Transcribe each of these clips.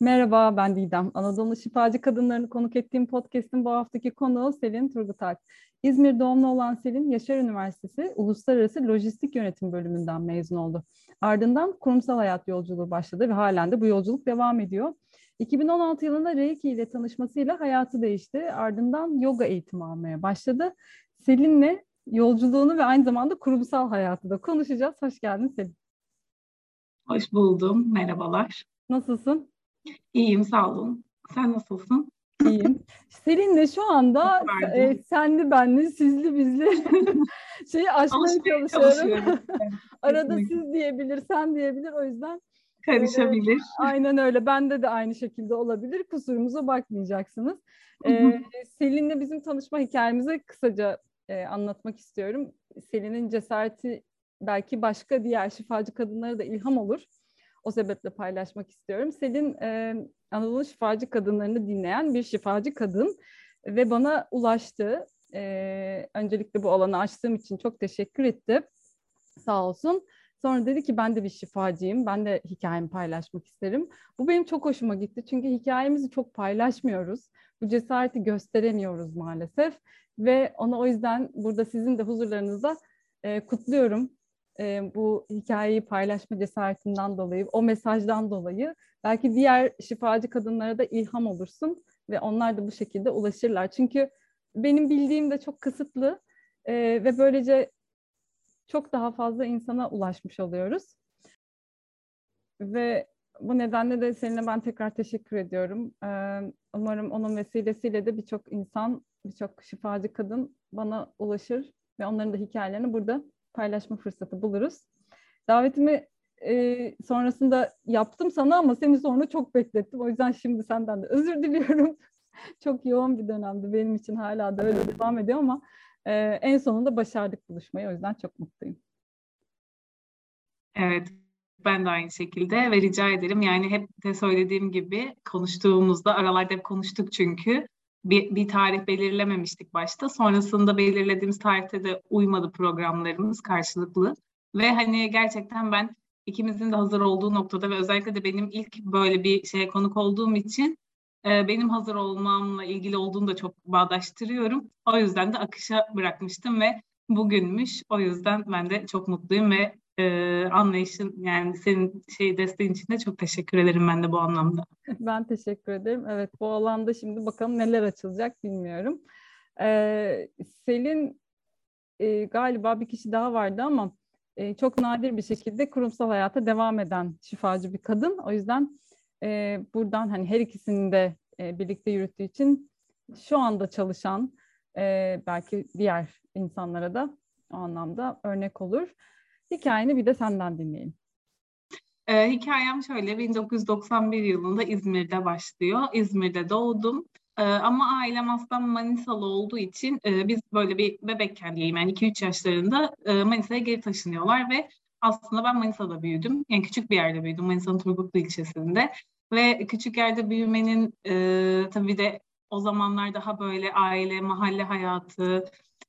Merhaba, ben Didem. Anadolu şifacı kadınlarını konuk ettiğim podcast'in bu haftaki konuğu Selin Turgutak. İzmir doğumlu olan Selin, Yaşar Üniversitesi Uluslararası Lojistik Yönetim bölümünden mezun oldu. Ardından kurumsal hayat yolculuğu başladı ve halen de bu yolculuk devam ediyor. 2016 yılında Reiki ile tanışmasıyla hayatı değişti. Ardından yoga eğitimi almaya başladı. Selin'le yolculuğunu ve aynı zamanda kurumsal hayatı da konuşacağız. Hoş geldin Selin. Hoş buldum. Merhabalar. Nasılsın? İyiyim, sağ olun. Sen nasılsın? İyiyim. Selin'le şu anda e, senli benli, sizli bizli şeyi aşmaya çalışıyorum. Arada siz diyebilir, sen diyebilir. O yüzden karışabilir. E, aynen öyle. Bende de aynı şekilde olabilir. Kusurumuza bakmayacaksınız. E, Selin'le bizim tanışma hikayemizi kısaca e, anlatmak istiyorum. Selin'in cesareti belki başka diğer şifacı kadınlara da ilham olur. O sebeple paylaşmak istiyorum. Selin e, Anadolu şifacı kadınlarını dinleyen bir şifacı kadın ve bana ulaştı. E, öncelikle bu alanı açtığım için çok teşekkür etti. Sağ olsun. Sonra dedi ki ben de bir şifacıyım. Ben de hikayemi paylaşmak isterim. Bu benim çok hoşuma gitti. Çünkü hikayemizi çok paylaşmıyoruz. Bu cesareti gösteremiyoruz maalesef. Ve onu o yüzden burada sizin de huzurlarınızda e, kutluyorum e, bu hikayeyi paylaşma cesaretinden dolayı, o mesajdan dolayı belki diğer şifacı kadınlara da ilham olursun ve onlar da bu şekilde ulaşırlar. Çünkü benim bildiğim de çok kısıtlı e, ve böylece çok daha fazla insana ulaşmış oluyoruz. Ve bu nedenle de seninle ben tekrar teşekkür ediyorum. Ee, umarım onun vesilesiyle de birçok insan, birçok şifacı kadın bana ulaşır ve onların da hikayelerini burada paylaşma fırsatı buluruz. Davetimi e, sonrasında yaptım sana ama seni sonra çok beklettim. O yüzden şimdi senden de özür diliyorum. çok yoğun bir dönemdi benim için hala da öyle devam ediyor ama e, en sonunda başardık buluşmayı. O yüzden çok mutluyum. Evet, ben de aynı şekilde ve rica ederim. Yani hep de söylediğim gibi konuştuğumuzda aralarda hep konuştuk çünkü bir, bir tarih belirlememiştik başta. Sonrasında belirlediğimiz tarihte de uymadı programlarımız karşılıklı. Ve hani gerçekten ben ikimizin de hazır olduğu noktada ve özellikle de benim ilk böyle bir şeye konuk olduğum için e, benim hazır olmamla ilgili olduğunu da çok bağdaştırıyorum. O yüzden de akışa bırakmıştım ve bugünmüş. O yüzden ben de çok mutluyum ve e, anlayışın yani senin şey desteğin için de çok teşekkür ederim ben de bu anlamda. Ben teşekkür ederim. Evet bu alanda şimdi bakalım neler açılacak bilmiyorum. Ee, Selin e, galiba bir kişi daha vardı ama e, çok nadir bir şekilde kurumsal hayata devam eden şifacı bir kadın. O yüzden e, buradan hani her ikisini de e, birlikte yürüttüğü için şu anda çalışan e, belki diğer insanlara da o anlamda örnek olur. Hikayeni bir de senden dinleyelim. Ee, hikayem şöyle, 1991 yılında İzmir'de başlıyor. İzmir'de doğdum. Ee, ama ailem aslında Manisalı olduğu için e, biz böyle bir bebekken diyeyim yani 2-3 yaşlarında e, Manisa'ya geri taşınıyorlar ve aslında ben Manisa'da büyüdüm. Yani küçük bir yerde büyüdüm Manisa'nın Turgutlu ilçesinde. Ve küçük yerde büyümenin e, tabii de o zamanlar daha böyle aile, mahalle hayatı,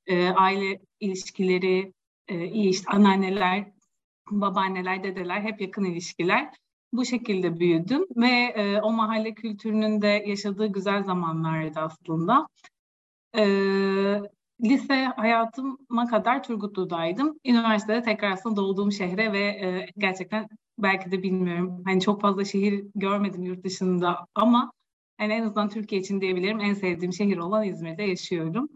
e, aile ilişkileri, e, iyi işte anneanneler, babaanneler, dedeler hep yakın ilişkiler. Bu şekilde büyüdüm ve e, o mahalle kültürünün de yaşadığı güzel zamanlardı aslında. E, lise hayatıma kadar Turgutlu'daydım. Üniversitede tekrar aslında doğduğum şehre ve e, gerçekten belki de bilmiyorum hani çok fazla şehir görmedim yurt dışında ama yani en azından Türkiye için diyebilirim en sevdiğim şehir olan İzmir'de yaşıyorum.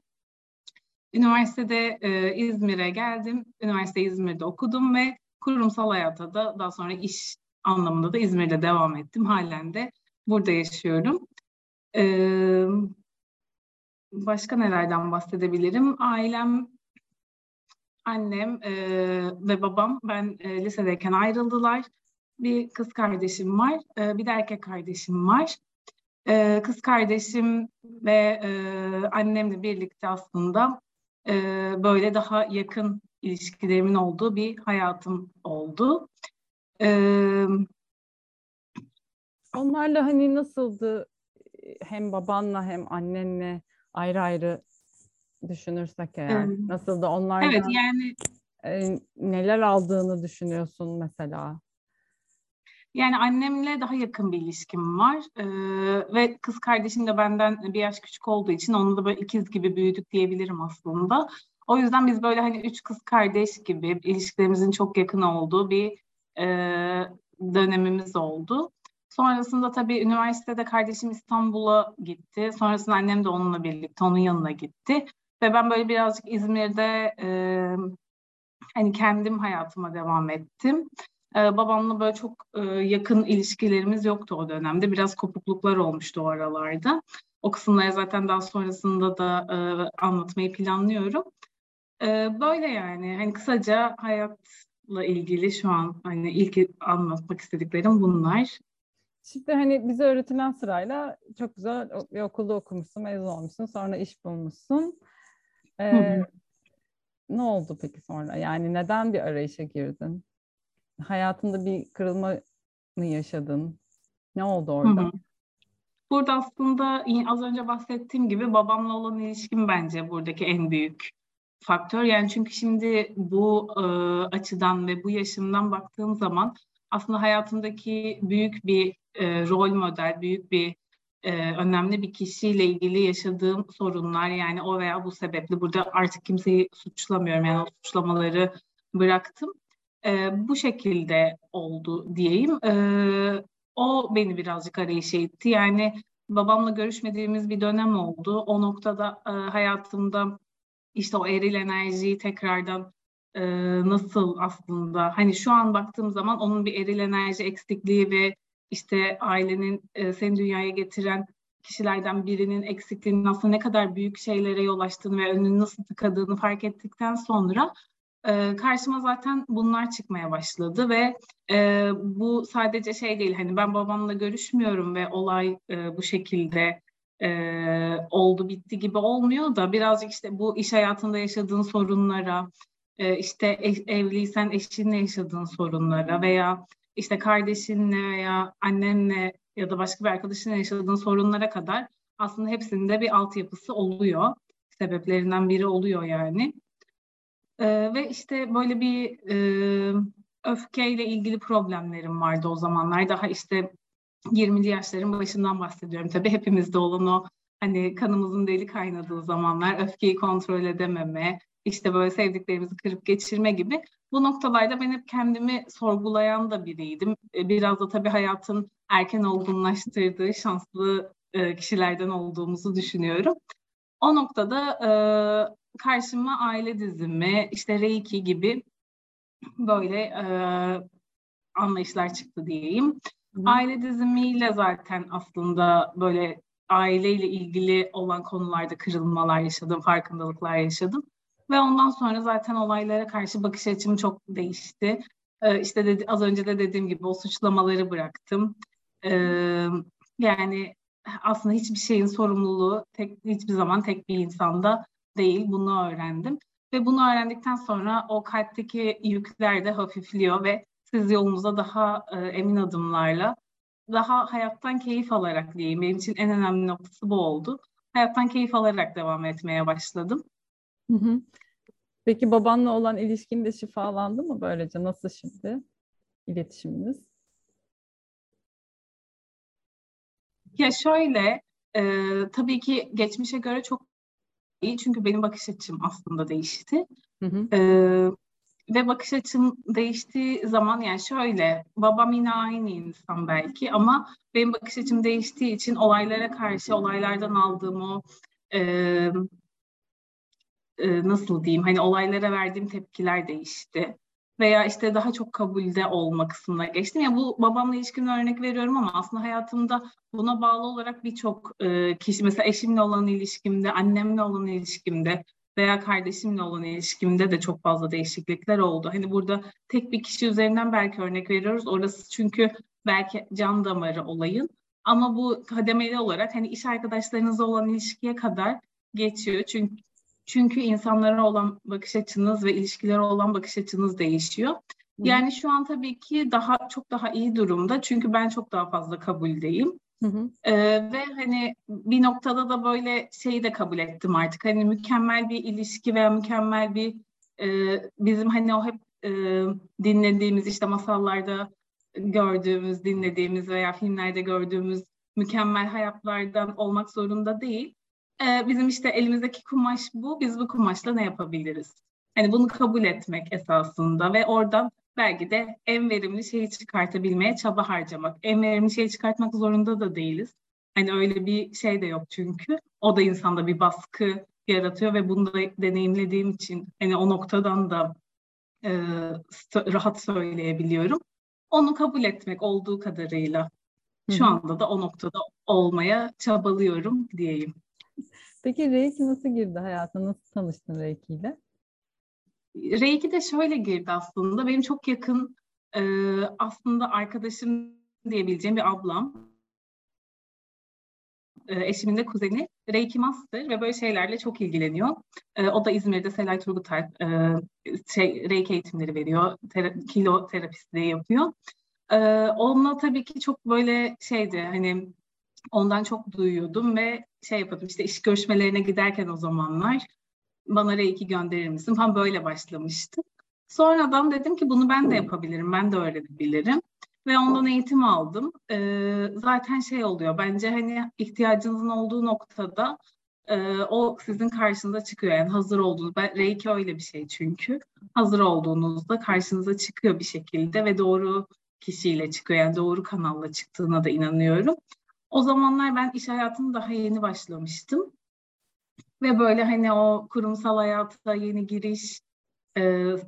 Üniversitede e, İzmir'e geldim. Üniversite İzmir'de okudum ve kurumsal hayata da daha sonra iş anlamında da İzmir'de devam ettim. Halen de burada yaşıyorum. E, başka nelerden bahsedebilirim? Ailem, annem e, ve babam ben e, lisedeyken ayrıldılar. Bir kız kardeşim var, e, bir de erkek kardeşim var. E, kız kardeşim ve e, annemle birlikte aslında e, böyle daha yakın ilişkilerimin olduğu bir hayatım oldu. E, Onlarla hani nasıldı hem babanla hem annenle ayrı ayrı düşünürsek eğer evet. nasıldı onlardan evet, yani e, neler aldığını düşünüyorsun mesela? Yani annemle daha yakın bir ilişkim var ee, ve kız kardeşim de benden bir yaş küçük olduğu için onunla da böyle ikiz gibi büyüdük diyebilirim aslında. O yüzden biz böyle hani üç kız kardeş gibi ilişkilerimizin çok yakın olduğu bir e, dönemimiz oldu. Sonrasında tabii üniversitede kardeşim İstanbul'a gitti. Sonrasında annem de onunla birlikte onun yanına gitti. Ve ben böyle birazcık İzmir'de e, hani kendim hayatıma devam ettim. E, babamla böyle çok e, yakın ilişkilerimiz yoktu o dönemde. Biraz kopukluklar olmuştu o aralarda. O kısımları zaten daha sonrasında da e, anlatmayı planlıyorum. E, böyle yani hani kısaca hayatla ilgili şu an hani ilk anlatmak istediklerim bunlar. Şimdi hani bize öğretilen sırayla çok güzel bir okulda okumuşsun, mezun olmuşsun, sonra iş bulmuşsun. Ee, ne oldu peki sonra? Yani neden bir arayışa girdin? Hayatında bir kırılma mı yaşadın? Ne oldu orada? Hı hı. Burada aslında az önce bahsettiğim gibi babamla olan ilişkim bence buradaki en büyük faktör. Yani çünkü şimdi bu e, açıdan ve bu yaşımdan baktığım zaman aslında hayatımdaki büyük bir e, rol model, büyük bir e, önemli bir kişiyle ilgili yaşadığım sorunlar yani o veya bu sebeple burada artık kimseyi suçlamıyorum yani o suçlamaları bıraktım. E, bu şekilde oldu diyeyim. E, o beni birazcık arayışa itti. Yani babamla görüşmediğimiz bir dönem oldu. O noktada e, hayatımda işte o eril enerjiyi tekrardan e, nasıl aslında hani şu an baktığım zaman onun bir eril enerji eksikliği ve işte ailenin e, seni dünyaya getiren kişilerden birinin eksikliğinin aslında ne kadar büyük şeylere yol açtığını ve önünü nasıl tıkadığını fark ettikten sonra e, karşıma zaten bunlar çıkmaya başladı ve e, bu sadece şey değil hani ben babamla görüşmüyorum ve olay e, bu şekilde e, oldu bitti gibi olmuyor da birazcık işte bu iş hayatında yaşadığın sorunlara e, işte evliysen eşinle yaşadığın sorunlara veya işte kardeşinle veya annenle ya da başka bir arkadaşınla yaşadığın sorunlara kadar aslında hepsinde bir altyapısı oluyor. Sebeplerinden biri oluyor yani. Ee, ve işte böyle bir e, öfkeyle ilgili problemlerim vardı o zamanlar. Daha işte 20'li yaşların başından bahsediyorum. Tabii hepimizde olan o hani kanımızın deli kaynadığı zamanlar öfkeyi kontrol edememe, işte böyle sevdiklerimizi kırıp geçirme gibi bu noktalarda ben hep kendimi sorgulayan da biriydim. E, biraz da tabii hayatın erken olgunlaştırdığı şanslı e, kişilerden olduğumuzu düşünüyorum. O noktada e, karşıma aile dizimi, işte Reiki gibi böyle anlayışlar çıktı diyeyim. Hı. Aile dizimiyle zaten aslında böyle aileyle ilgili olan konularda kırılmalar yaşadım, farkındalıklar yaşadım. Ve ondan sonra zaten olaylara karşı bakış açım çok değişti. Ee, işte dedi, az önce de dediğim gibi o suçlamaları bıraktım. Ee, yani aslında hiçbir şeyin sorumluluğu tek, hiçbir zaman tek bir insanda değil. Bunu öğrendim. Ve bunu öğrendikten sonra o kalpteki yükler de hafifliyor ve siz yolunuza daha e, emin adımlarla, daha hayattan keyif alarak diyeyim. Benim için en önemli noktası bu oldu. Hayattan keyif alarak devam etmeye başladım. Hı hı. Peki babanla olan ilişkin de şifalandı mı böylece? Nasıl şimdi iletişiminiz? Ya şöyle, e, tabii ki geçmişe göre çok iyi çünkü benim bakış açım aslında değişti. Hı hı. E, ve bakış açım değiştiği zaman yani şöyle, babam yine aynı insan belki ama benim bakış açım değiştiği için olaylara karşı, olaylardan aldığım o e, e, nasıl diyeyim hani olaylara verdiğim tepkiler değişti veya işte daha çok kabulde olma kısmına geçtim. Ya yani bu babamla ilişkin örnek veriyorum ama aslında hayatımda buna bağlı olarak birçok e, kişi mesela eşimle olan ilişkimde, annemle olan ilişkimde veya kardeşimle olan ilişkimde de çok fazla değişiklikler oldu. Hani burada tek bir kişi üzerinden belki örnek veriyoruz. Orası çünkü belki can damarı olayın. Ama bu kademeli olarak hani iş arkadaşlarınızla olan ilişkiye kadar geçiyor. Çünkü çünkü insanlara olan bakış açınız ve ilişkilere olan bakış açınız değişiyor. Yani şu an tabii ki daha çok daha iyi durumda. Çünkü ben çok daha fazla kabuldeyim. Hı hı. Ee, ve hani bir noktada da böyle şeyi de kabul ettim artık. Hani mükemmel bir ilişki veya mükemmel bir e, bizim hani o hep e, dinlediğimiz işte masallarda gördüğümüz, dinlediğimiz veya filmlerde gördüğümüz mükemmel hayatlardan olmak zorunda değil. Ee, bizim işte elimizdeki kumaş bu, biz bu kumaşla ne yapabiliriz? Hani bunu kabul etmek esasında ve oradan belki de en verimli şeyi çıkartabilmeye çaba harcamak. En verimli şeyi çıkartmak zorunda da değiliz. Hani öyle bir şey de yok çünkü. O da insanda bir baskı yaratıyor ve bunu da deneyimlediğim için hani o noktadan da e, rahat söyleyebiliyorum. Onu kabul etmek olduğu kadarıyla. Şu anda da o noktada olmaya çabalıyorum diyeyim. Peki Reiki nasıl girdi hayatına? Nasıl tanıştın Reiki ile? Reiki de şöyle girdi aslında. Benim çok yakın e, aslında arkadaşım diyebileceğim bir ablam. E, eşimin de kuzeni Reiki Master ve böyle şeylerle çok ilgileniyor. E, o da İzmir'de Selay Turgutay e, şey, Reiki eğitimleri veriyor. Tera, kilo terapistliği yapıyor. E, onunla tabii ki çok böyle şeydi hani ondan çok duyuyordum ve şey yapıyordum işte iş görüşmelerine giderken o zamanlar bana Reiki gönderir misin falan böyle başlamıştı. Sonradan dedim ki bunu ben de yapabilirim, ben de öğrenebilirim. Ve ondan eğitim aldım. Ee, zaten şey oluyor, bence hani ihtiyacınızın olduğu noktada e, o sizin karşınıza çıkıyor. Yani hazır olduğunuz, ben, Reiki öyle bir şey çünkü. Hazır olduğunuzda karşınıza çıkıyor bir şekilde ve doğru kişiyle çıkıyor. Yani doğru kanalla çıktığına da inanıyorum. O zamanlar ben iş hayatını daha yeni başlamıştım. Ve böyle hani o kurumsal hayata yeni giriş, e,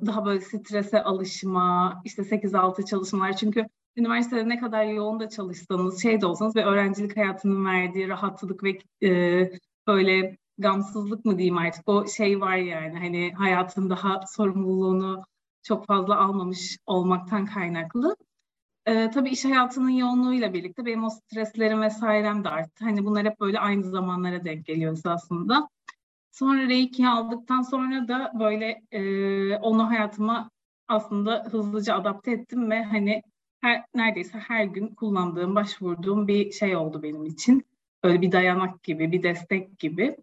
daha böyle strese alışma, işte 8-6 çalışmalar. Çünkü üniversitede ne kadar yoğun da çalışsanız, şey de olsanız ve öğrencilik hayatının verdiği rahatlık ve e, böyle gamsızlık mı diyeyim artık o şey var yani hani hayatın daha sorumluluğunu çok fazla almamış olmaktan kaynaklı. Ee, tabii iş hayatının yoğunluğuyla birlikte benim o streslerim vesairem de arttı. Hani bunlar hep böyle aynı zamanlara denk geliyor aslında. Sonra Reiki'yi aldıktan sonra da böyle e, onu hayatıma aslında hızlıca adapte ettim ve hani her, neredeyse her gün kullandığım, başvurduğum bir şey oldu benim için. Böyle bir dayanak gibi, bir destek gibi.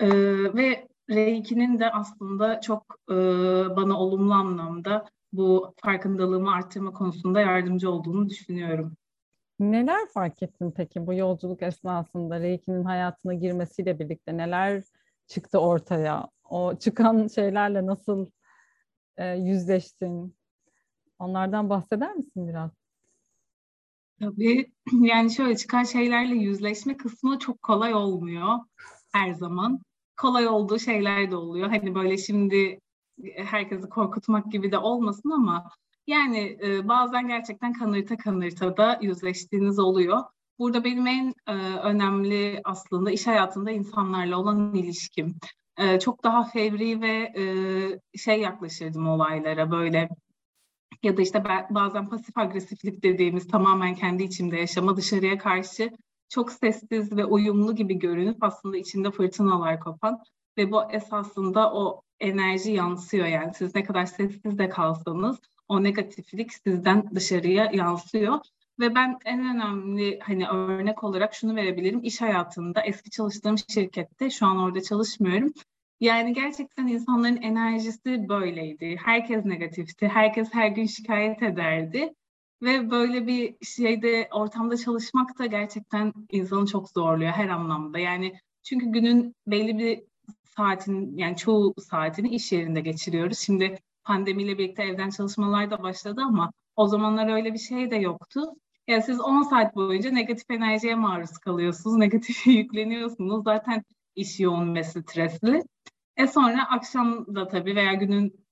E, ve Reiki'nin de aslında çok e, bana olumlu anlamda bu farkındalığımı arttırma konusunda yardımcı olduğunu düşünüyorum. Neler fark ettin peki bu yolculuk esnasında Reiki'nin hayatına girmesiyle birlikte neler çıktı ortaya? O çıkan şeylerle nasıl e, yüzleştin? Onlardan bahseder misin biraz? Tabii yani şöyle çıkan şeylerle yüzleşme kısmı çok kolay olmuyor her zaman. Kolay olduğu şeyler de oluyor. Hani böyle şimdi herkesi korkutmak gibi de olmasın ama yani e, bazen gerçekten kanırta kanırta da yüzleştiğiniz oluyor. Burada benim en e, önemli aslında iş hayatında insanlarla olan ilişkim. E, çok daha fevri ve e, şey yaklaşırdım olaylara böyle ya da işte bazen pasif agresiflik dediğimiz tamamen kendi içimde yaşama dışarıya karşı çok sessiz ve uyumlu gibi görünüp aslında içinde fırtınalar kopan ve bu esasında o enerji yansıyor yani siz ne kadar sessiz de kalsanız o negatiflik sizden dışarıya yansıyor. Ve ben en önemli hani örnek olarak şunu verebilirim. İş hayatında eski çalıştığım şirkette şu an orada çalışmıyorum. Yani gerçekten insanların enerjisi böyleydi. Herkes negatifti. Herkes her gün şikayet ederdi. Ve böyle bir şeyde ortamda çalışmak da gerçekten insanı çok zorluyor her anlamda. Yani çünkü günün belli bir saatin yani çoğu saatini iş yerinde geçiriyoruz. Şimdi pandemiyle birlikte evden çalışmalar da başladı ama o zamanlar öyle bir şey de yoktu. Yani siz 10 saat boyunca negatif enerjiye maruz kalıyorsunuz, negatif yükleniyorsunuz. Zaten iş yoğun ve stresli. E sonra akşam da tabii veya günün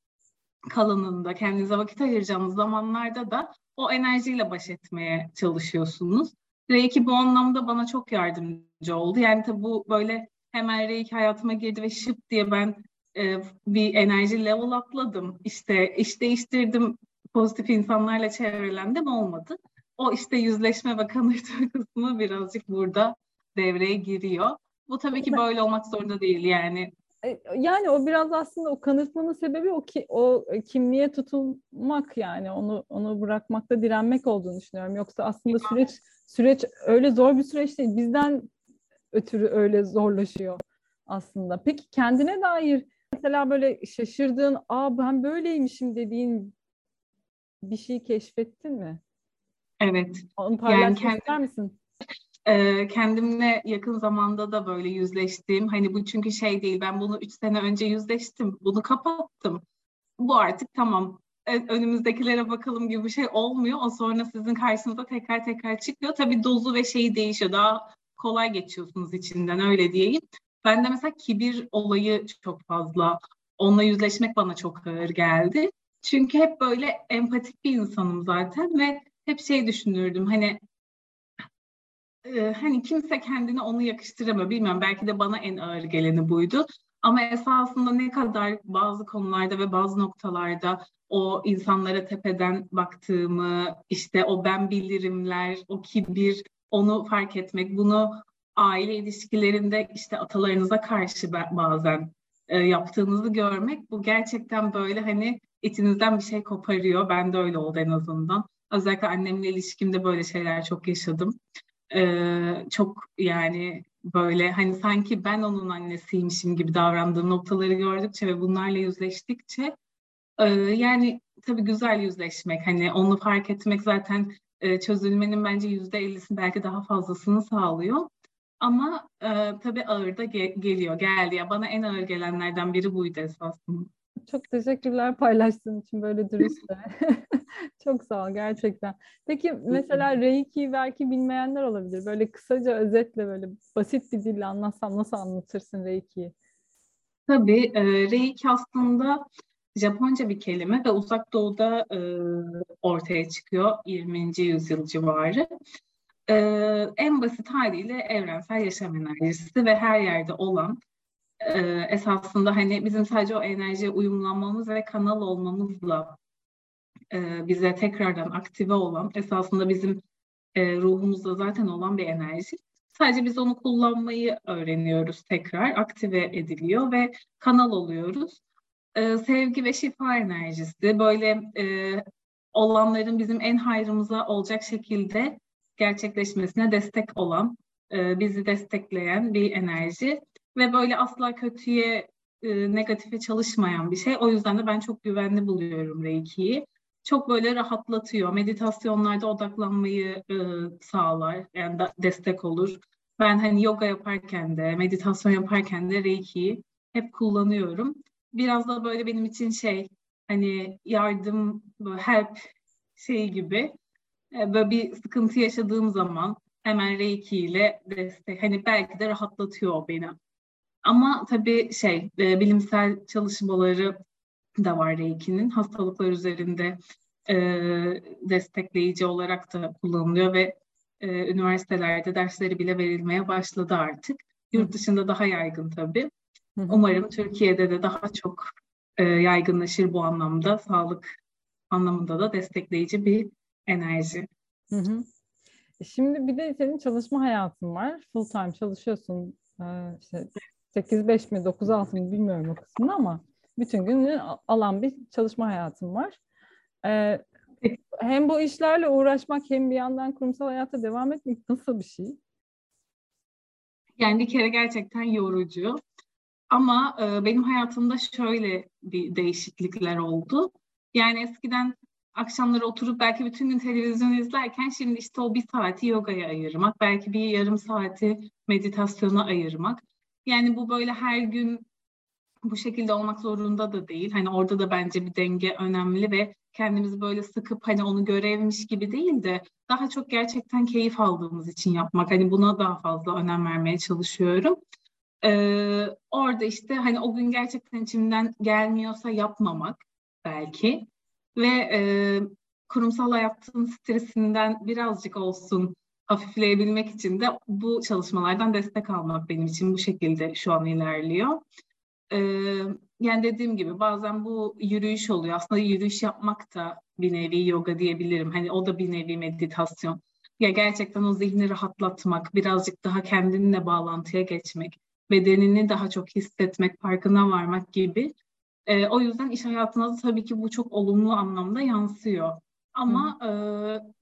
kalanında kendinize vakit ayıracağınız zamanlarda da o enerjiyle baş etmeye çalışıyorsunuz. Reiki bu anlamda bana çok yardımcı oldu. Yani tabii bu böyle hemen Reiki hayatıma girdi ve şıp diye ben e, bir enerji level atladım. İşte iş değiştirdim, pozitif insanlarla çevrelendim olmadı. O işte yüzleşme ve kanırtma kısmı birazcık burada devreye giriyor. Bu tabii ki böyle olmak zorunda değil yani. E, yani o biraz aslında o kanırtmanın sebebi o ki o kimliğe tutulmak yani onu onu bırakmakta direnmek olduğunu düşünüyorum. Yoksa aslında süreç süreç öyle zor bir süreç değil. Bizden ötürü öyle zorlaşıyor aslında. Peki kendine dair mesela böyle şaşırdığın, aa ben böyleymişim dediğin bir şey keşfettin mi? Evet. Onu paylaşmak yani ister misin? E, kendimle yakın zamanda da böyle yüzleştiğim hani bu çünkü şey değil ben bunu üç sene önce yüzleştim bunu kapattım bu artık tamam e, önümüzdekilere bakalım gibi bir şey olmuyor. O sonra sizin karşınıza tekrar tekrar çıkıyor. Tabii dozu ve şeyi değişiyor. Daha kolay geçiyorsunuz içinden öyle diyeyim. Ben de mesela kibir olayı çok fazla. Onunla yüzleşmek bana çok ağır geldi. Çünkü hep böyle empatik bir insanım zaten ve hep şey düşünürdüm hani e, hani kimse kendini onu yakıştıramıyor. Bilmiyorum belki de bana en ağır geleni buydu. Ama esasında ne kadar bazı konularda ve bazı noktalarda o insanlara tepeden baktığımı, işte o ben bilirimler, o kibir, onu fark etmek, bunu aile ilişkilerinde işte atalarınıza karşı bazen e, yaptığınızı görmek bu gerçekten böyle hani içinizden bir şey koparıyor. Ben de öyle oldu en azından. Özellikle annemle ilişkimde böyle şeyler çok yaşadım. Ee, çok yani böyle hani sanki ben onun annesiymişim gibi davrandığım noktaları gördükçe ve bunlarla yüzleştikçe e, yani tabii güzel yüzleşmek hani onu fark etmek zaten e, çözülmenin bence yüzde ellisini belki daha fazlasını sağlıyor. Ama e, tabii ağır da ge- geliyor, geldi. Ya bana en ağır gelenlerden biri buydu esasında. Çok teşekkürler paylaştığın için böyle dürüstle. Çok sağ ol gerçekten. Peki mesela Reiki belki bilmeyenler olabilir. Böyle kısaca özetle böyle basit bir dille anlatsam nasıl anlatırsın Reiki'yi? Tabii e, Reiki aslında Japonca bir kelime ve uzak doğuda e, ortaya çıkıyor 20. yüzyıl civarı. E, en basit haliyle evrensel yaşam enerjisi ve her yerde olan e, esasında hani bizim sadece o enerjiye uyumlanmamız ve kanal olmamızla e, bize tekrardan aktive olan esasında bizim e, ruhumuzda zaten olan bir enerji. Sadece biz onu kullanmayı öğreniyoruz tekrar, aktive ediliyor ve kanal oluyoruz. E, sevgi ve şifa enerjisi böyle e, olanların bizim en hayrımıza olacak şekilde gerçekleşmesine destek olan, e, bizi destekleyen bir enerji ve böyle asla kötüye, e, negatife çalışmayan bir şey. O yüzden de ben çok güvenli buluyorum Reiki'yi çok böyle rahatlatıyor. Meditasyonlarda odaklanmayı e, sağlar, yani da destek olur. Ben hani yoga yaparken de, meditasyon yaparken de Reiki'yi hep kullanıyorum. Biraz da böyle benim için şey, hani yardım, help şeyi gibi. E, böyle bir sıkıntı yaşadığım zaman hemen Reiki ile destek, hani belki de rahatlatıyor beni. Ama tabii şey, e, bilimsel çalışmaları da var Reiki'nin. Hastalıklar üzerinde e, destekleyici olarak da kullanılıyor ve e, üniversitelerde dersleri bile verilmeye başladı artık. Yurt dışında daha yaygın tabii. Umarım Türkiye'de de daha çok e, yaygınlaşır bu anlamda. Sağlık anlamında da destekleyici bir enerji. Hı hı. Şimdi bir de senin çalışma hayatın var. Full time çalışıyorsun. Ee, işte 8-5 mi 9-6 mı bilmiyorum o kısmını ama bütün günü alan bir çalışma hayatım var. Ee, hem bu işlerle uğraşmak hem bir yandan kurumsal hayata devam etmek nasıl bir şey? Yani bir kere gerçekten yorucu. Ama e, benim hayatımda şöyle bir değişiklikler oldu. Yani eskiden akşamları oturup belki bütün gün televizyon izlerken şimdi işte o bir saati yogaya ayırmak, belki bir yarım saati meditasyona ayırmak. Yani bu böyle her gün bu şekilde olmak zorunda da değil. Hani orada da bence bir denge önemli ve kendimizi böyle sıkıp hani onu görevmiş gibi değil de daha çok gerçekten keyif aldığımız için yapmak. Hani buna daha fazla önem vermeye çalışıyorum. Ee, orada işte hani o gün gerçekten içimden gelmiyorsa yapmamak belki ve e, kurumsal hayatın stresinden birazcık olsun hafifleyebilmek için de bu çalışmalardan destek almak benim için bu şekilde şu an ilerliyor. Ee, yani dediğim gibi bazen bu yürüyüş oluyor. Aslında yürüyüş yapmak da bir nevi yoga diyebilirim. Hani o da bir nevi meditasyon. Ya gerçekten o zihni rahatlatmak, birazcık daha kendinle bağlantıya geçmek, bedenini daha çok hissetmek, farkına varmak gibi. Ee, o yüzden iş hayatına tabii ki bu çok olumlu anlamda yansıyor. Ama e,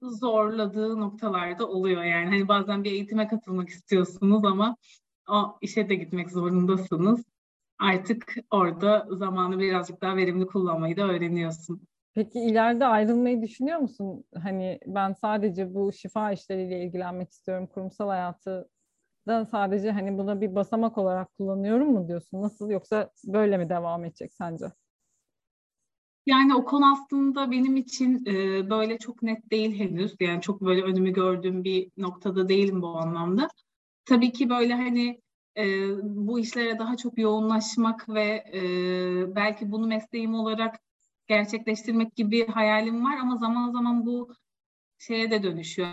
zorladığı noktalarda oluyor yani. Hani bazen bir eğitime katılmak istiyorsunuz ama o işe de gitmek zorundasınız artık orada zamanı birazcık daha verimli kullanmayı da öğreniyorsun. Peki ileride ayrılmayı düşünüyor musun? Hani ben sadece bu şifa işleriyle ilgilenmek istiyorum. Kurumsal hayatı da sadece hani buna bir basamak olarak kullanıyorum mu diyorsun? Nasıl yoksa böyle mi devam edecek sence? Yani o konu aslında benim için e, böyle çok net değil henüz. Yani çok böyle önümü gördüğüm bir noktada değilim bu anlamda. Tabii ki böyle hani e, bu işlere daha çok yoğunlaşmak ve e, belki bunu mesleğim olarak gerçekleştirmek gibi hayalim var ama zaman zaman bu şeye de dönüşüyor.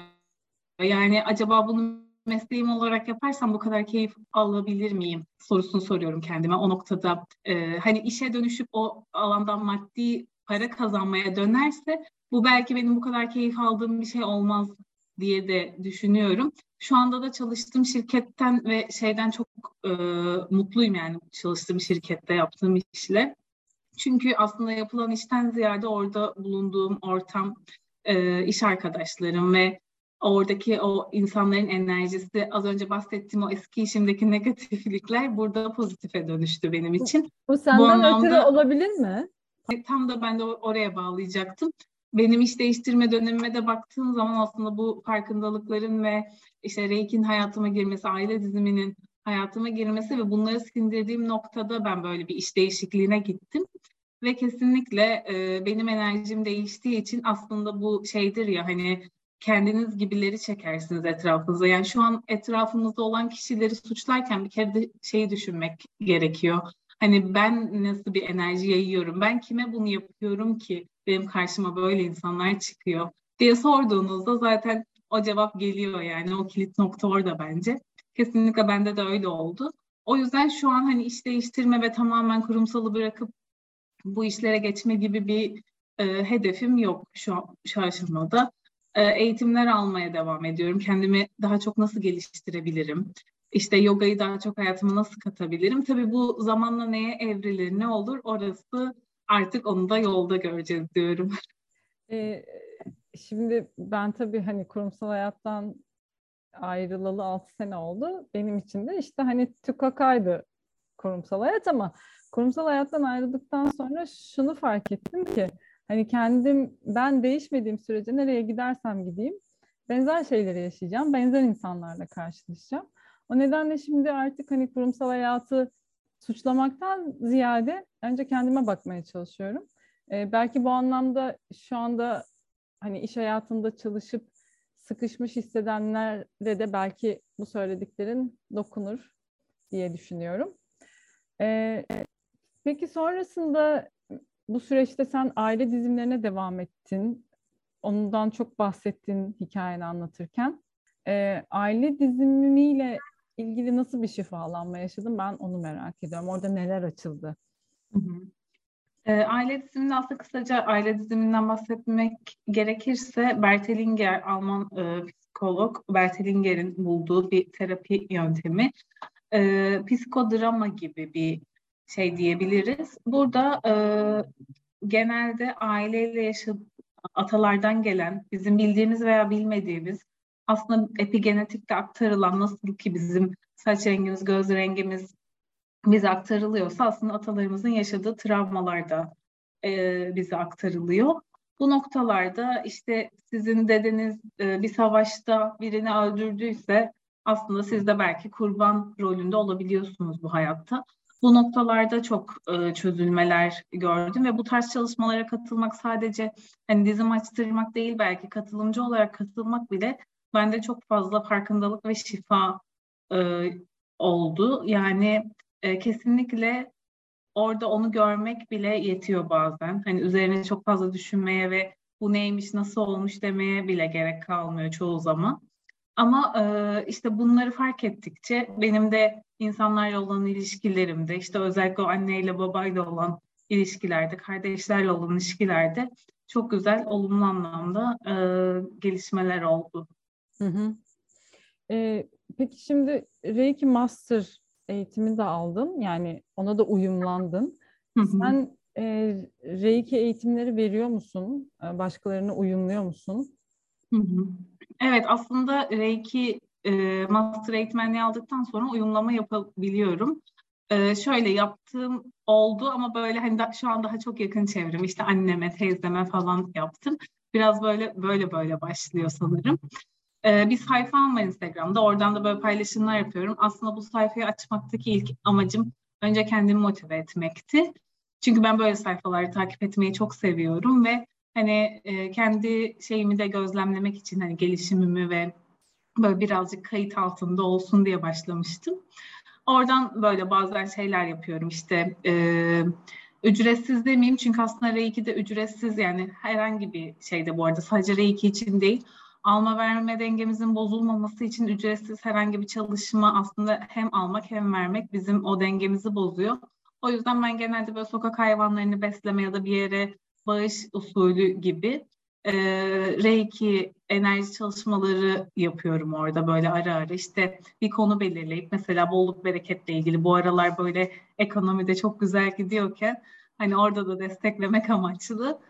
Yani acaba bunu mesleğim olarak yaparsam bu kadar keyif alabilir miyim sorusunu soruyorum kendime o noktada. E, hani işe dönüşüp o alandan maddi para kazanmaya dönerse bu belki benim bu kadar keyif aldığım bir şey olmaz diye de düşünüyorum. Şu anda da çalıştığım şirketten ve şeyden çok e, mutluyum yani çalıştığım şirkette yaptığım işle. Çünkü aslında yapılan işten ziyade orada bulunduğum ortam, e, iş arkadaşlarım ve oradaki o insanların enerjisi, az önce bahsettiğim o eski işimdeki negatiflikler burada pozitife dönüştü benim için. Bu senden Bu anlamda, ötürü olabilir mi? Tam da ben de oraya bağlayacaktım. Benim iş değiştirme dönemime de baktığım zaman aslında bu farkındalıkların ve işte Reiki'nin hayatıma girmesi, aile diziminin hayatıma girmesi ve bunları sindirdiğim noktada ben böyle bir iş değişikliğine gittim. Ve kesinlikle e, benim enerjim değiştiği için aslında bu şeydir ya hani kendiniz gibileri çekersiniz etrafınıza. Yani şu an etrafımızda olan kişileri suçlarken bir kere de şeyi düşünmek gerekiyor. Hani ben nasıl bir enerji yayıyorum? Ben kime bunu yapıyorum ki benim karşıma böyle insanlar çıkıyor diye sorduğunuzda zaten o cevap geliyor yani o kilit nokta orada bence. Kesinlikle bende de öyle oldu. O yüzden şu an hani iş değiştirme ve tamamen kurumsalı bırakıp bu işlere geçme gibi bir e, hedefim yok şu, şu aşamada. E, eğitimler almaya devam ediyorum. Kendimi daha çok nasıl geliştirebilirim? İşte yogayı daha çok hayatıma nasıl katabilirim? Tabii bu zamanla neye evrilir, ne olur orası artık onu da yolda göreceğiz diyorum. Ee, şimdi ben tabii hani kurumsal hayattan ayrılalı 6 sene oldu. Benim için de işte hani tükakaydı kurumsal hayat ama kurumsal hayattan ayrıldıktan sonra şunu fark ettim ki hani kendim ben değişmediğim sürece nereye gidersem gideyim benzer şeyleri yaşayacağım. Benzer insanlarla karşılaşacağım. O nedenle şimdi artık hani kurumsal hayatı suçlamaktan ziyade önce kendime bakmaya çalışıyorum. Ee, belki bu anlamda şu anda hani iş hayatında çalışıp sıkışmış hissedenlere de belki bu söylediklerin dokunur diye düşünüyorum. Ee, peki sonrasında bu süreçte sen aile dizimlerine devam ettin. Ondan çok bahsettin hikayeni anlatırken. Ee, aile dizimiyle ilgili nasıl bir şifalanma yaşadın? Ben onu merak ediyorum. Orada neler açıldı? Hı hı. E, aile diziminde aslında kısaca aile diziminden bahsetmek gerekirse Bertelinger, Alman e, psikolog Bertelinger'in bulduğu bir terapi yöntemi. E, psikodrama gibi bir şey diyebiliriz. Burada e, genelde aileyle yaşadığı atalardan gelen, bizim bildiğimiz veya bilmediğimiz aslında epigenetikte aktarılan nasıl ki bizim saç rengimiz, göz rengimiz bize aktarılıyorsa aslında atalarımızın yaşadığı travmalar da e, bize aktarılıyor. Bu noktalarda işte sizin dedeniz e, bir savaşta birini öldürdüyse aslında siz de belki kurban rolünde olabiliyorsunuz bu hayatta. Bu noktalarda çok e, çözülmeler gördüm ve bu tarz çalışmalara katılmak sadece hani dizim açtırmak değil belki katılımcı olarak katılmak bile bende çok fazla farkındalık ve şifa e, oldu. Yani e, kesinlikle orada onu görmek bile yetiyor bazen. Hani üzerine çok fazla düşünmeye ve bu neymiş, nasıl olmuş demeye bile gerek kalmıyor çoğu zaman. Ama e, işte bunları fark ettikçe benim de insanlarla olan ilişkilerimde, işte özellikle o anneyle babayla olan ilişkilerde, kardeşlerle olan ilişkilerde çok güzel, olumlu anlamda e, gelişmeler oldu. Hı hı. Ee, peki şimdi Reiki Master eğitimi de aldın. Yani ona da uyumlandın. Hı hı. Sen e, Reiki eğitimleri veriyor musun? E, başkalarına uyumluyor musun? Hı hı. Evet aslında Reiki e, master eğitmenliği aldıktan sonra uyumlama yapabiliyorum. e, şöyle yaptığım oldu ama böyle hani da, şu an daha çok yakın çevrem işte anneme, teyzeme falan yaptım. Biraz böyle böyle böyle başlıyor sanırım. Ee, bir sayfam var Instagram'da. Oradan da böyle paylaşımlar yapıyorum. Aslında bu sayfayı açmaktaki ilk amacım önce kendimi motive etmekti. Çünkü ben böyle sayfaları takip etmeyi çok seviyorum ve hani e, kendi şeyimi de gözlemlemek için hani gelişimimi ve böyle birazcık kayıt altında olsun diye başlamıştım. Oradan böyle bazen şeyler yapıyorum işte e, ücretsiz demeyeyim çünkü aslında R2 de ücretsiz yani herhangi bir şeyde bu arada sadece R2 için değil alma verme dengemizin bozulmaması için ücretsiz herhangi bir çalışma aslında hem almak hem vermek bizim o dengemizi bozuyor. O yüzden ben genelde böyle sokak hayvanlarını besleme ya da bir yere bağış usulü gibi e, Reiki enerji çalışmaları yapıyorum orada böyle ara ara. İşte bir konu belirleyip mesela bolluk bereketle ilgili bu aralar böyle ekonomide çok güzel gidiyorken hani orada da desteklemek amaçlı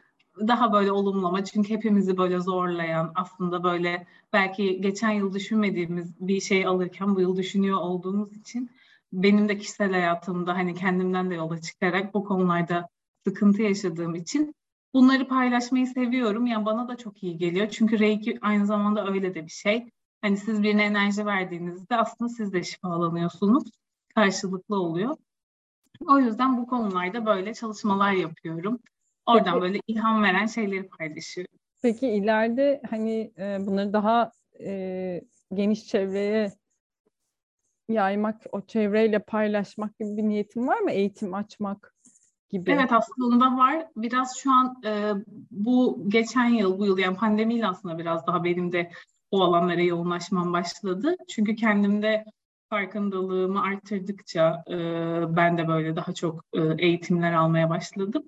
daha böyle olumlama. Çünkü hepimizi böyle zorlayan aslında böyle belki geçen yıl düşünmediğimiz bir şey alırken bu yıl düşünüyor olduğumuz için benim de kişisel hayatımda hani kendimden de yola çıkarak bu konularda sıkıntı yaşadığım için bunları paylaşmayı seviyorum. Yani bana da çok iyi geliyor. Çünkü Reiki aynı zamanda öyle de bir şey. Hani siz birine enerji verdiğinizde aslında siz de şifalanıyorsunuz. Karşılıklı oluyor. O yüzden bu konularda böyle çalışmalar yapıyorum. Oradan Peki, böyle ilham veren şeyleri paylaşıyorum. Peki ileride hani e, bunları daha e, geniş çevreye yaymak, o çevreyle paylaşmak gibi bir niyetin var mı? Eğitim açmak gibi. Evet aslında var. Biraz şu an e, bu geçen yıl, bu yıl yani pandemiyle aslında biraz daha benim de o alanlara yoğunlaşmam başladı. Çünkü kendimde farkındalığımı arttırdıkça e, ben de böyle daha çok e, eğitimler almaya başladım.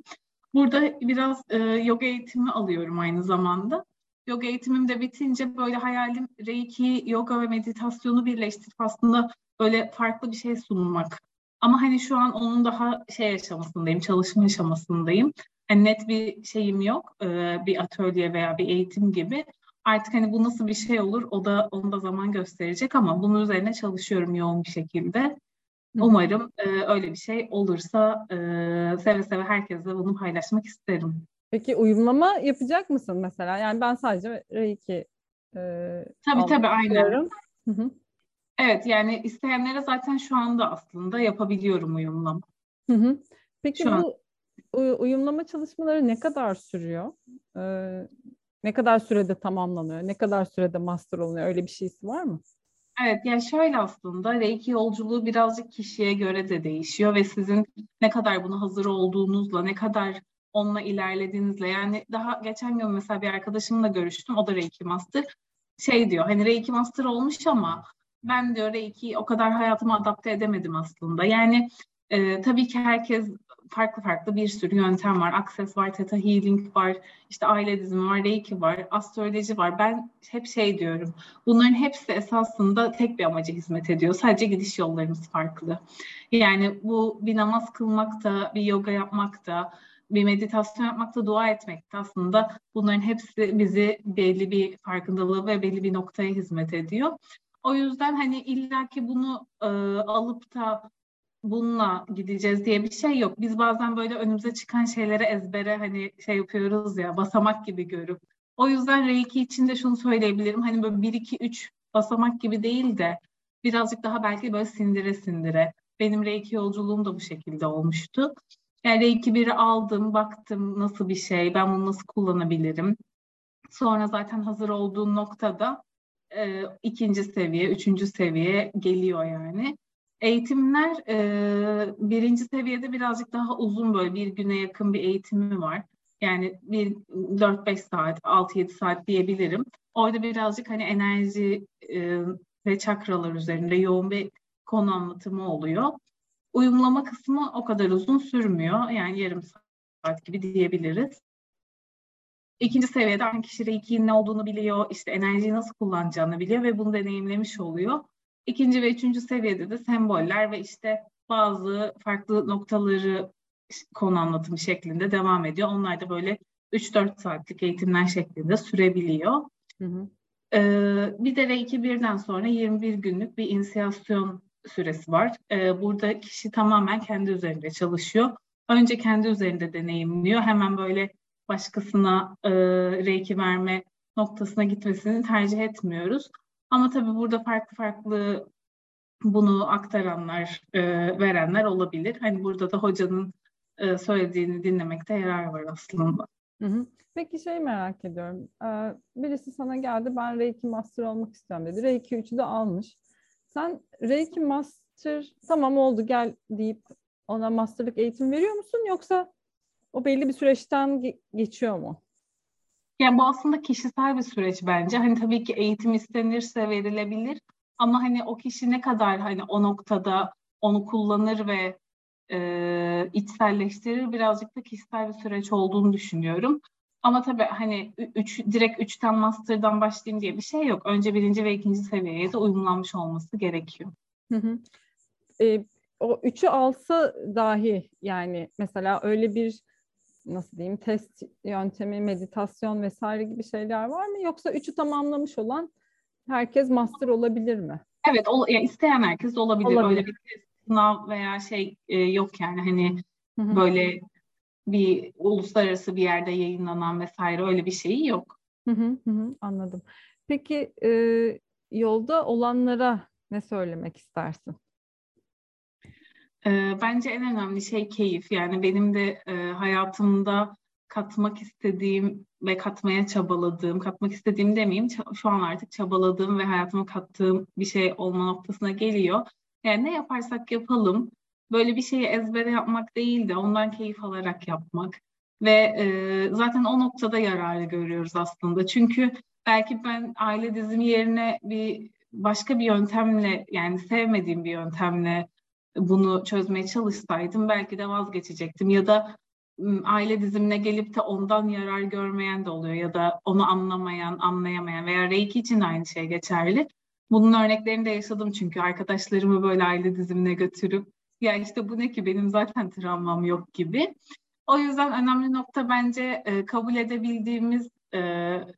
Burada biraz e, yoga eğitimi alıyorum aynı zamanda. Yoga eğitimim de bitince böyle hayalim Reiki, yoga ve meditasyonu birleştirip aslında böyle farklı bir şey sunmak. Ama hani şu an onun daha şey aşamasındayım, çalışma aşamasındayım. Yani net bir şeyim yok, e, bir atölye veya bir eğitim gibi. Artık hani bu nasıl bir şey olur, o da onu da zaman gösterecek ama bunun üzerine çalışıyorum yoğun bir şekilde. Umarım e, öyle bir şey olursa e, seve seve herkesle bunu paylaşmak isterim. Peki uyumlama yapacak mısın mesela? Yani ben sadece Reiki e, Tabii tabii aynen. Hı hı. Evet yani isteyenlere zaten şu anda aslında yapabiliyorum uyumlama. Hı hı. Peki şu bu an... uyumlama çalışmaları ne kadar sürüyor? Ee, ne kadar sürede tamamlanıyor? Ne kadar sürede master oluyor? Öyle bir şeysi var mı? Evet, yani şöyle aslında Reiki yolculuğu birazcık kişiye göre de değişiyor ve sizin ne kadar buna hazır olduğunuzla, ne kadar onunla ilerlediğinizle yani daha geçen gün mesela bir arkadaşımla görüştüm, o da Reiki Master. Şey diyor, hani Reiki Master olmuş ama ben diyor Reiki o kadar hayatıma adapte edemedim aslında. Yani e, tabii ki herkes farklı farklı bir sürü yöntem var. Access var, Theta Healing var, işte aile dizimi var, Reiki var, astroloji var. Ben hep şey diyorum, bunların hepsi esasında tek bir amaca hizmet ediyor. Sadece gidiş yollarımız farklı. Yani bu bir namaz kılmak da, bir yoga yapmak da, bir meditasyon yapmak da, dua etmek de aslında bunların hepsi bizi belli bir farkındalığı ve belli bir noktaya hizmet ediyor. O yüzden hani illaki bunu e, alıp da bununla gideceğiz diye bir şey yok. Biz bazen böyle önümüze çıkan şeylere ezbere hani şey yapıyoruz ya basamak gibi görüp. O yüzden Reiki için de şunu söyleyebilirim. Hani böyle 1 2 3 basamak gibi değil de birazcık daha belki böyle sindire sindire. Benim Reiki yolculuğum da bu şekilde olmuştu. Yani Reiki 1'i aldım, baktım nasıl bir şey, ben bunu nasıl kullanabilirim. Sonra zaten hazır olduğum noktada e, ikinci seviye, üçüncü seviye geliyor yani. Eğitimler e, birinci seviyede birazcık daha uzun böyle bir güne yakın bir eğitimi var. Yani bir 4-5 saat, 6-7 saat diyebilirim. Orada birazcık hani enerji e, ve çakralar üzerinde yoğun bir konu anlatımı oluyor. Uyumlama kısmı o kadar uzun sürmüyor. Yani yarım saat gibi diyebiliriz. İkinci seviyede aynı kişi Reiki'nin ne olduğunu biliyor, işte enerjiyi nasıl kullanacağını biliyor ve bunu deneyimlemiş oluyor. İkinci ve üçüncü seviyede de semboller ve işte bazı farklı noktaları konu anlatımı şeklinde devam ediyor. Onlar da böyle 3-4 saatlik eğitimler şeklinde sürebiliyor. Hı hı. Ee, bir de R2 birden sonra 21 günlük bir inisiyasyon süresi var. E, burada kişi tamamen kendi üzerinde çalışıyor. Önce kendi üzerinde deneyimliyor. Hemen böyle başkasına e, reiki verme noktasına gitmesini tercih etmiyoruz. Ama tabii burada farklı farklı bunu aktaranlar, e, verenler olabilir. Hani burada da hocanın e, söylediğini dinlemekte yarar var aslında. Hı hı. Peki şey merak ediyorum. Ee, birisi sana geldi ben Reiki Master olmak istiyorum dedi. Reiki 3'ü de almış. Sen Reiki Master tamam oldu gel deyip ona masterlık eğitim veriyor musun yoksa o belli bir süreçten geçiyor mu? Yani bu aslında kişisel bir süreç bence. Hani tabii ki eğitim istenirse verilebilir ama hani o kişi ne kadar hani o noktada onu kullanır ve e, içselleştirir birazcık da kişisel bir süreç olduğunu düşünüyorum. Ama tabii hani üç, direkt üçten master'dan başlayayım diye bir şey yok. Önce birinci ve ikinci seviyeye de uyumlanmış olması gerekiyor. Hı hı. E, o üçü alsa dahi yani mesela öyle bir nasıl diyeyim test yöntemi, meditasyon vesaire gibi şeyler var mı? Yoksa üçü tamamlamış olan herkes master olabilir mi? Evet, ol, yani isteyen herkes olabilir. olabilir. Öyle bir test, sınav veya şey e, yok yani hani Hı-hı. böyle bir uluslararası bir yerde yayınlanan vesaire öyle bir şeyi yok. Hı hı hı, anladım. Peki e, yolda olanlara ne söylemek istersin? E, bence en önemli şey keyif. Yani benim de e, hayatımda katmak istediğim ve katmaya çabaladığım, katmak istediğim demeyeyim, şu an artık çabaladığım ve hayatıma kattığım bir şey olma noktasına geliyor. Yani ne yaparsak yapalım, böyle bir şeyi ezbere yapmak değil de ondan keyif alarak yapmak. Ve e, zaten o noktada yararı görüyoruz aslında. Çünkü belki ben aile dizimi yerine bir başka bir yöntemle yani sevmediğim bir yöntemle bunu çözmeye çalışsaydım belki de vazgeçecektim ya da aile dizimine gelip de ondan yarar görmeyen de oluyor ya da onu anlamayan, anlayamayan veya Reiki için aynı şey geçerli. Bunun örneklerini de yaşadım çünkü arkadaşlarımı böyle aile dizimine götürüp ya işte bu ne ki benim zaten travmam yok gibi. O yüzden önemli nokta bence e, kabul edebildiğimiz, e,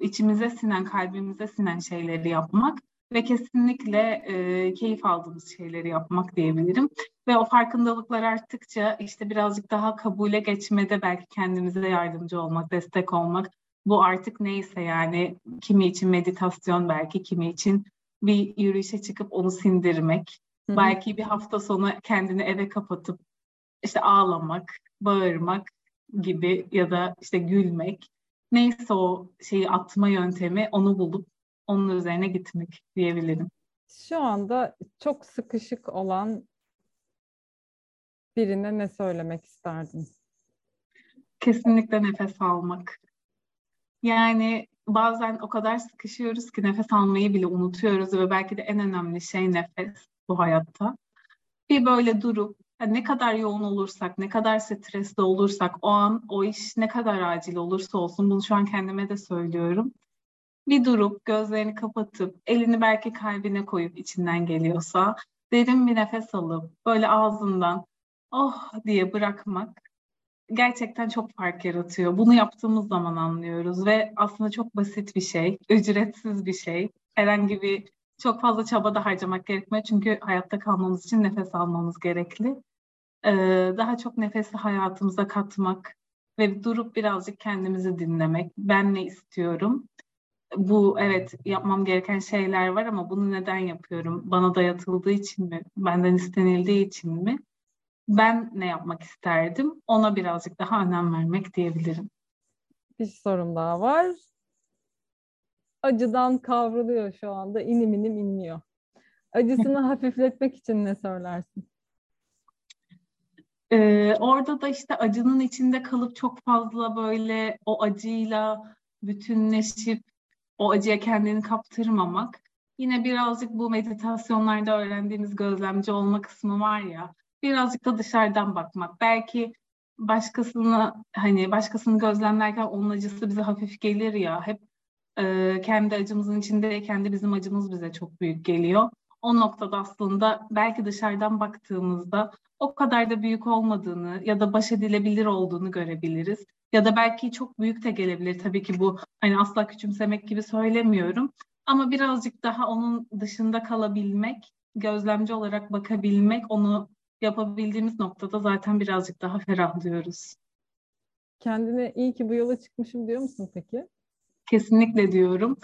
içimize sinen, kalbimize sinen şeyleri yapmak ve kesinlikle e, keyif aldığımız şeyleri yapmak diyebilirim. Ve o farkındalıklar arttıkça işte birazcık daha kabule geçmede belki kendimize yardımcı olmak, destek olmak. Bu artık neyse yani kimi için meditasyon belki kimi için bir yürüyüşe çıkıp onu sindirmek. Hı-hı. Belki bir hafta sonu kendini eve kapatıp işte ağlamak, bağırmak gibi ya da işte gülmek. Neyse o şeyi atma yöntemi onu bulup onun üzerine gitmek diyebilirim. Şu anda çok sıkışık olan birine ne söylemek isterdin? Kesinlikle nefes almak. Yani bazen o kadar sıkışıyoruz ki nefes almayı bile unutuyoruz ve belki de en önemli şey nefes bu hayatta. Bir böyle durup ne kadar yoğun olursak, ne kadar stresli olursak, o an o iş ne kadar acil olursa olsun bunu şu an kendime de söylüyorum bir durup gözlerini kapatıp elini belki kalbine koyup içinden geliyorsa derin bir nefes alıp böyle ağzından oh diye bırakmak gerçekten çok fark yaratıyor. Bunu yaptığımız zaman anlıyoruz ve aslında çok basit bir şey, ücretsiz bir şey. Herhangi bir çok fazla çaba da harcamak gerekmiyor çünkü hayatta kalmamız için nefes almamız gerekli. Ee, daha çok nefesi hayatımıza katmak ve durup birazcık kendimizi dinlemek. Ben ne istiyorum? Bu evet yapmam gereken şeyler var ama bunu neden yapıyorum? Bana dayatıldığı için mi? Benden istenildiği için mi? Ben ne yapmak isterdim? Ona birazcık daha önem vermek diyebilirim. Bir sorum daha var. Acıdan kavruluyor şu anda. İnim inim inliyor. Acısını hafifletmek için ne söylersin? Ee, orada da işte acının içinde kalıp çok fazla böyle o acıyla bütünleşip o acıya kendini kaptırmamak. Yine birazcık bu meditasyonlarda öğrendiğimiz gözlemci olma kısmı var ya, birazcık da dışarıdan bakmak. Belki başkasını hani başkasını gözlemlerken onun acısı bize hafif gelir ya, hep e, kendi acımızın içindeyken de bizim acımız bize çok büyük geliyor. O noktada aslında belki dışarıdan baktığımızda o kadar da büyük olmadığını ya da baş edilebilir olduğunu görebiliriz. Ya da belki çok büyük de gelebilir. Tabii ki bu hani asla küçümsemek gibi söylemiyorum. Ama birazcık daha onun dışında kalabilmek gözlemci olarak bakabilmek, onu yapabildiğimiz noktada zaten birazcık daha ferahlıyoruz. Kendine iyi ki bu yola çıkmışım diyor musun peki? Kesinlikle diyorum.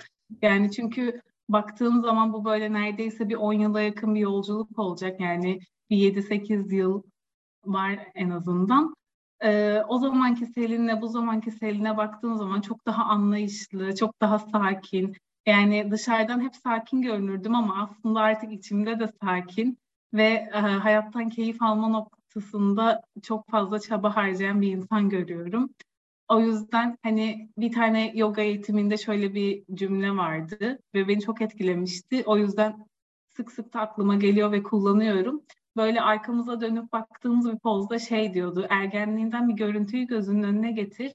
Yani çünkü baktığım zaman bu böyle neredeyse bir 10 yıla yakın bir yolculuk olacak. Yani bir 7-8 yıl var en azından. Ee, o zamanki Selin'le bu zamanki Selin'e baktığım zaman çok daha anlayışlı, çok daha sakin. Yani dışarıdan hep sakin görünürdüm ama aslında artık içimde de sakin ve e, hayattan keyif alma noktasında çok fazla çaba harcayan bir insan görüyorum. O yüzden hani bir tane yoga eğitiminde şöyle bir cümle vardı ve beni çok etkilemişti. O yüzden sık sık da aklıma geliyor ve kullanıyorum. Böyle arkamıza dönüp baktığımız bir pozda şey diyordu. Ergenliğinden bir görüntüyü gözünün önüne getir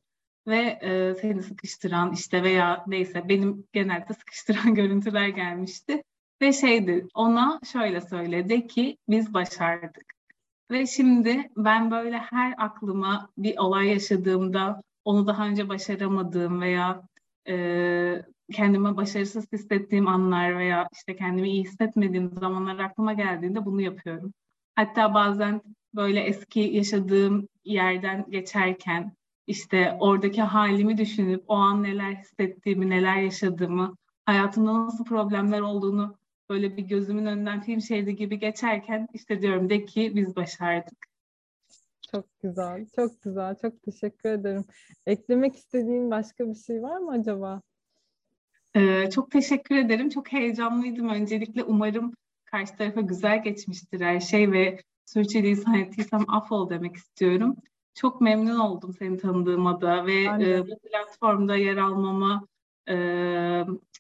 ve e, seni sıkıştıran işte veya neyse benim genelde sıkıştıran görüntüler gelmişti. Ve şeydi ona şöyle söyledi ki biz başardık. Ve şimdi ben böyle her aklıma bir olay yaşadığımda onu daha önce başaramadığım veya e, kendime başarısız hissettiğim anlar veya işte kendimi iyi hissetmediğim zamanlar aklıma geldiğinde bunu yapıyorum. Hatta bazen böyle eski yaşadığım yerden geçerken işte oradaki halimi düşünüp o an neler hissettiğimi, neler yaşadığımı, hayatımda nasıl problemler olduğunu böyle bir gözümün önünden film şeridi gibi geçerken işte diyorum de ki biz başardık. Çok güzel, çok güzel. Çok teşekkür ederim. Eklemek istediğin başka bir şey var mı acaba? Ee, çok teşekkür ederim. Çok heyecanlıydım. Öncelikle umarım karşı tarafa güzel geçmiştir her şey ve sürçülisan ettiysem afol demek istiyorum. Çok memnun oldum seni tanıdığıma da ve e, bu platformda yer almama e,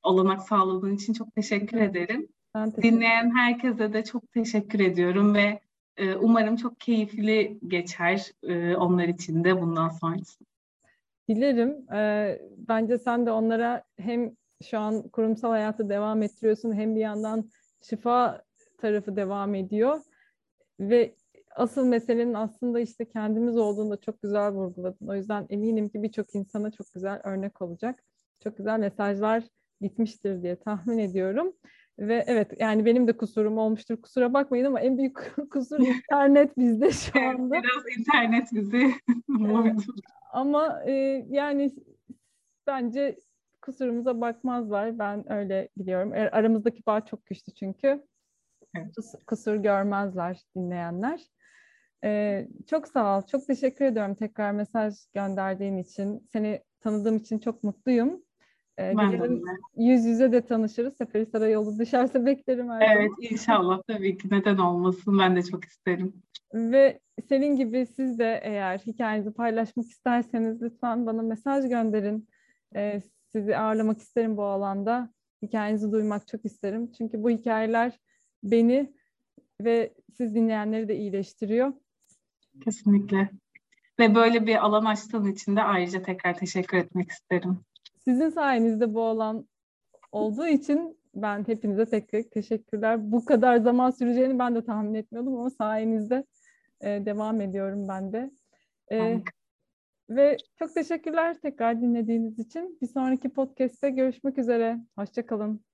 olanak sağladığın için çok teşekkür ederim. Ben teşekkür Dinleyen herkese de çok teşekkür ediyorum ve e, umarım çok keyifli geçer e, onlar için de bundan sonrası. Dilerim. E, bence sen de onlara hem şu an kurumsal hayatı devam ettiriyorsun hem bir yandan şifa tarafı devam ediyor ve asıl meselenin aslında işte kendimiz olduğunu da çok güzel vurguladın. O yüzden eminim ki birçok insana çok güzel örnek olacak. Çok güzel mesajlar gitmiştir diye tahmin ediyorum. Ve evet yani benim de kusurum olmuştur. Kusura bakmayın ama en büyük kusur internet bizde şu anda. Biraz internet bizi Ama e, yani bence kusurumuza bakmazlar. Ben öyle biliyorum. E, aramızdaki bağ çok güçlü çünkü. Evet. Kusur görmezler dinleyenler. Ee, çok sağ ol. Çok teşekkür ediyorum tekrar mesaj gönderdiğin için. Seni tanıdığım için çok mutluyum. Ee, de. Yüz yüze de tanışırız. Seferihisar'a yolu düşerse beklerim her Evet zaman. inşallah tabii ki. Neden olmasın? Ben de çok isterim. Ve senin gibi siz de eğer hikayenizi paylaşmak isterseniz lütfen bana mesaj gönderin. Ee, sizi ağırlamak isterim bu alanda. Hikayenizi duymak çok isterim. Çünkü bu hikayeler beni ve siz dinleyenleri de iyileştiriyor. Kesinlikle. Ve böyle bir alan açtığın için de ayrıca tekrar teşekkür etmek isterim. Sizin sayenizde bu alan olduğu için ben hepinize tek tek teşekkürler. Bu kadar zaman süreceğini ben de tahmin etmiyordum ama sayenizde e, devam ediyorum ben de. E, ve çok teşekkürler tekrar dinlediğiniz için. Bir sonraki podcast'te görüşmek üzere. Hoşçakalın.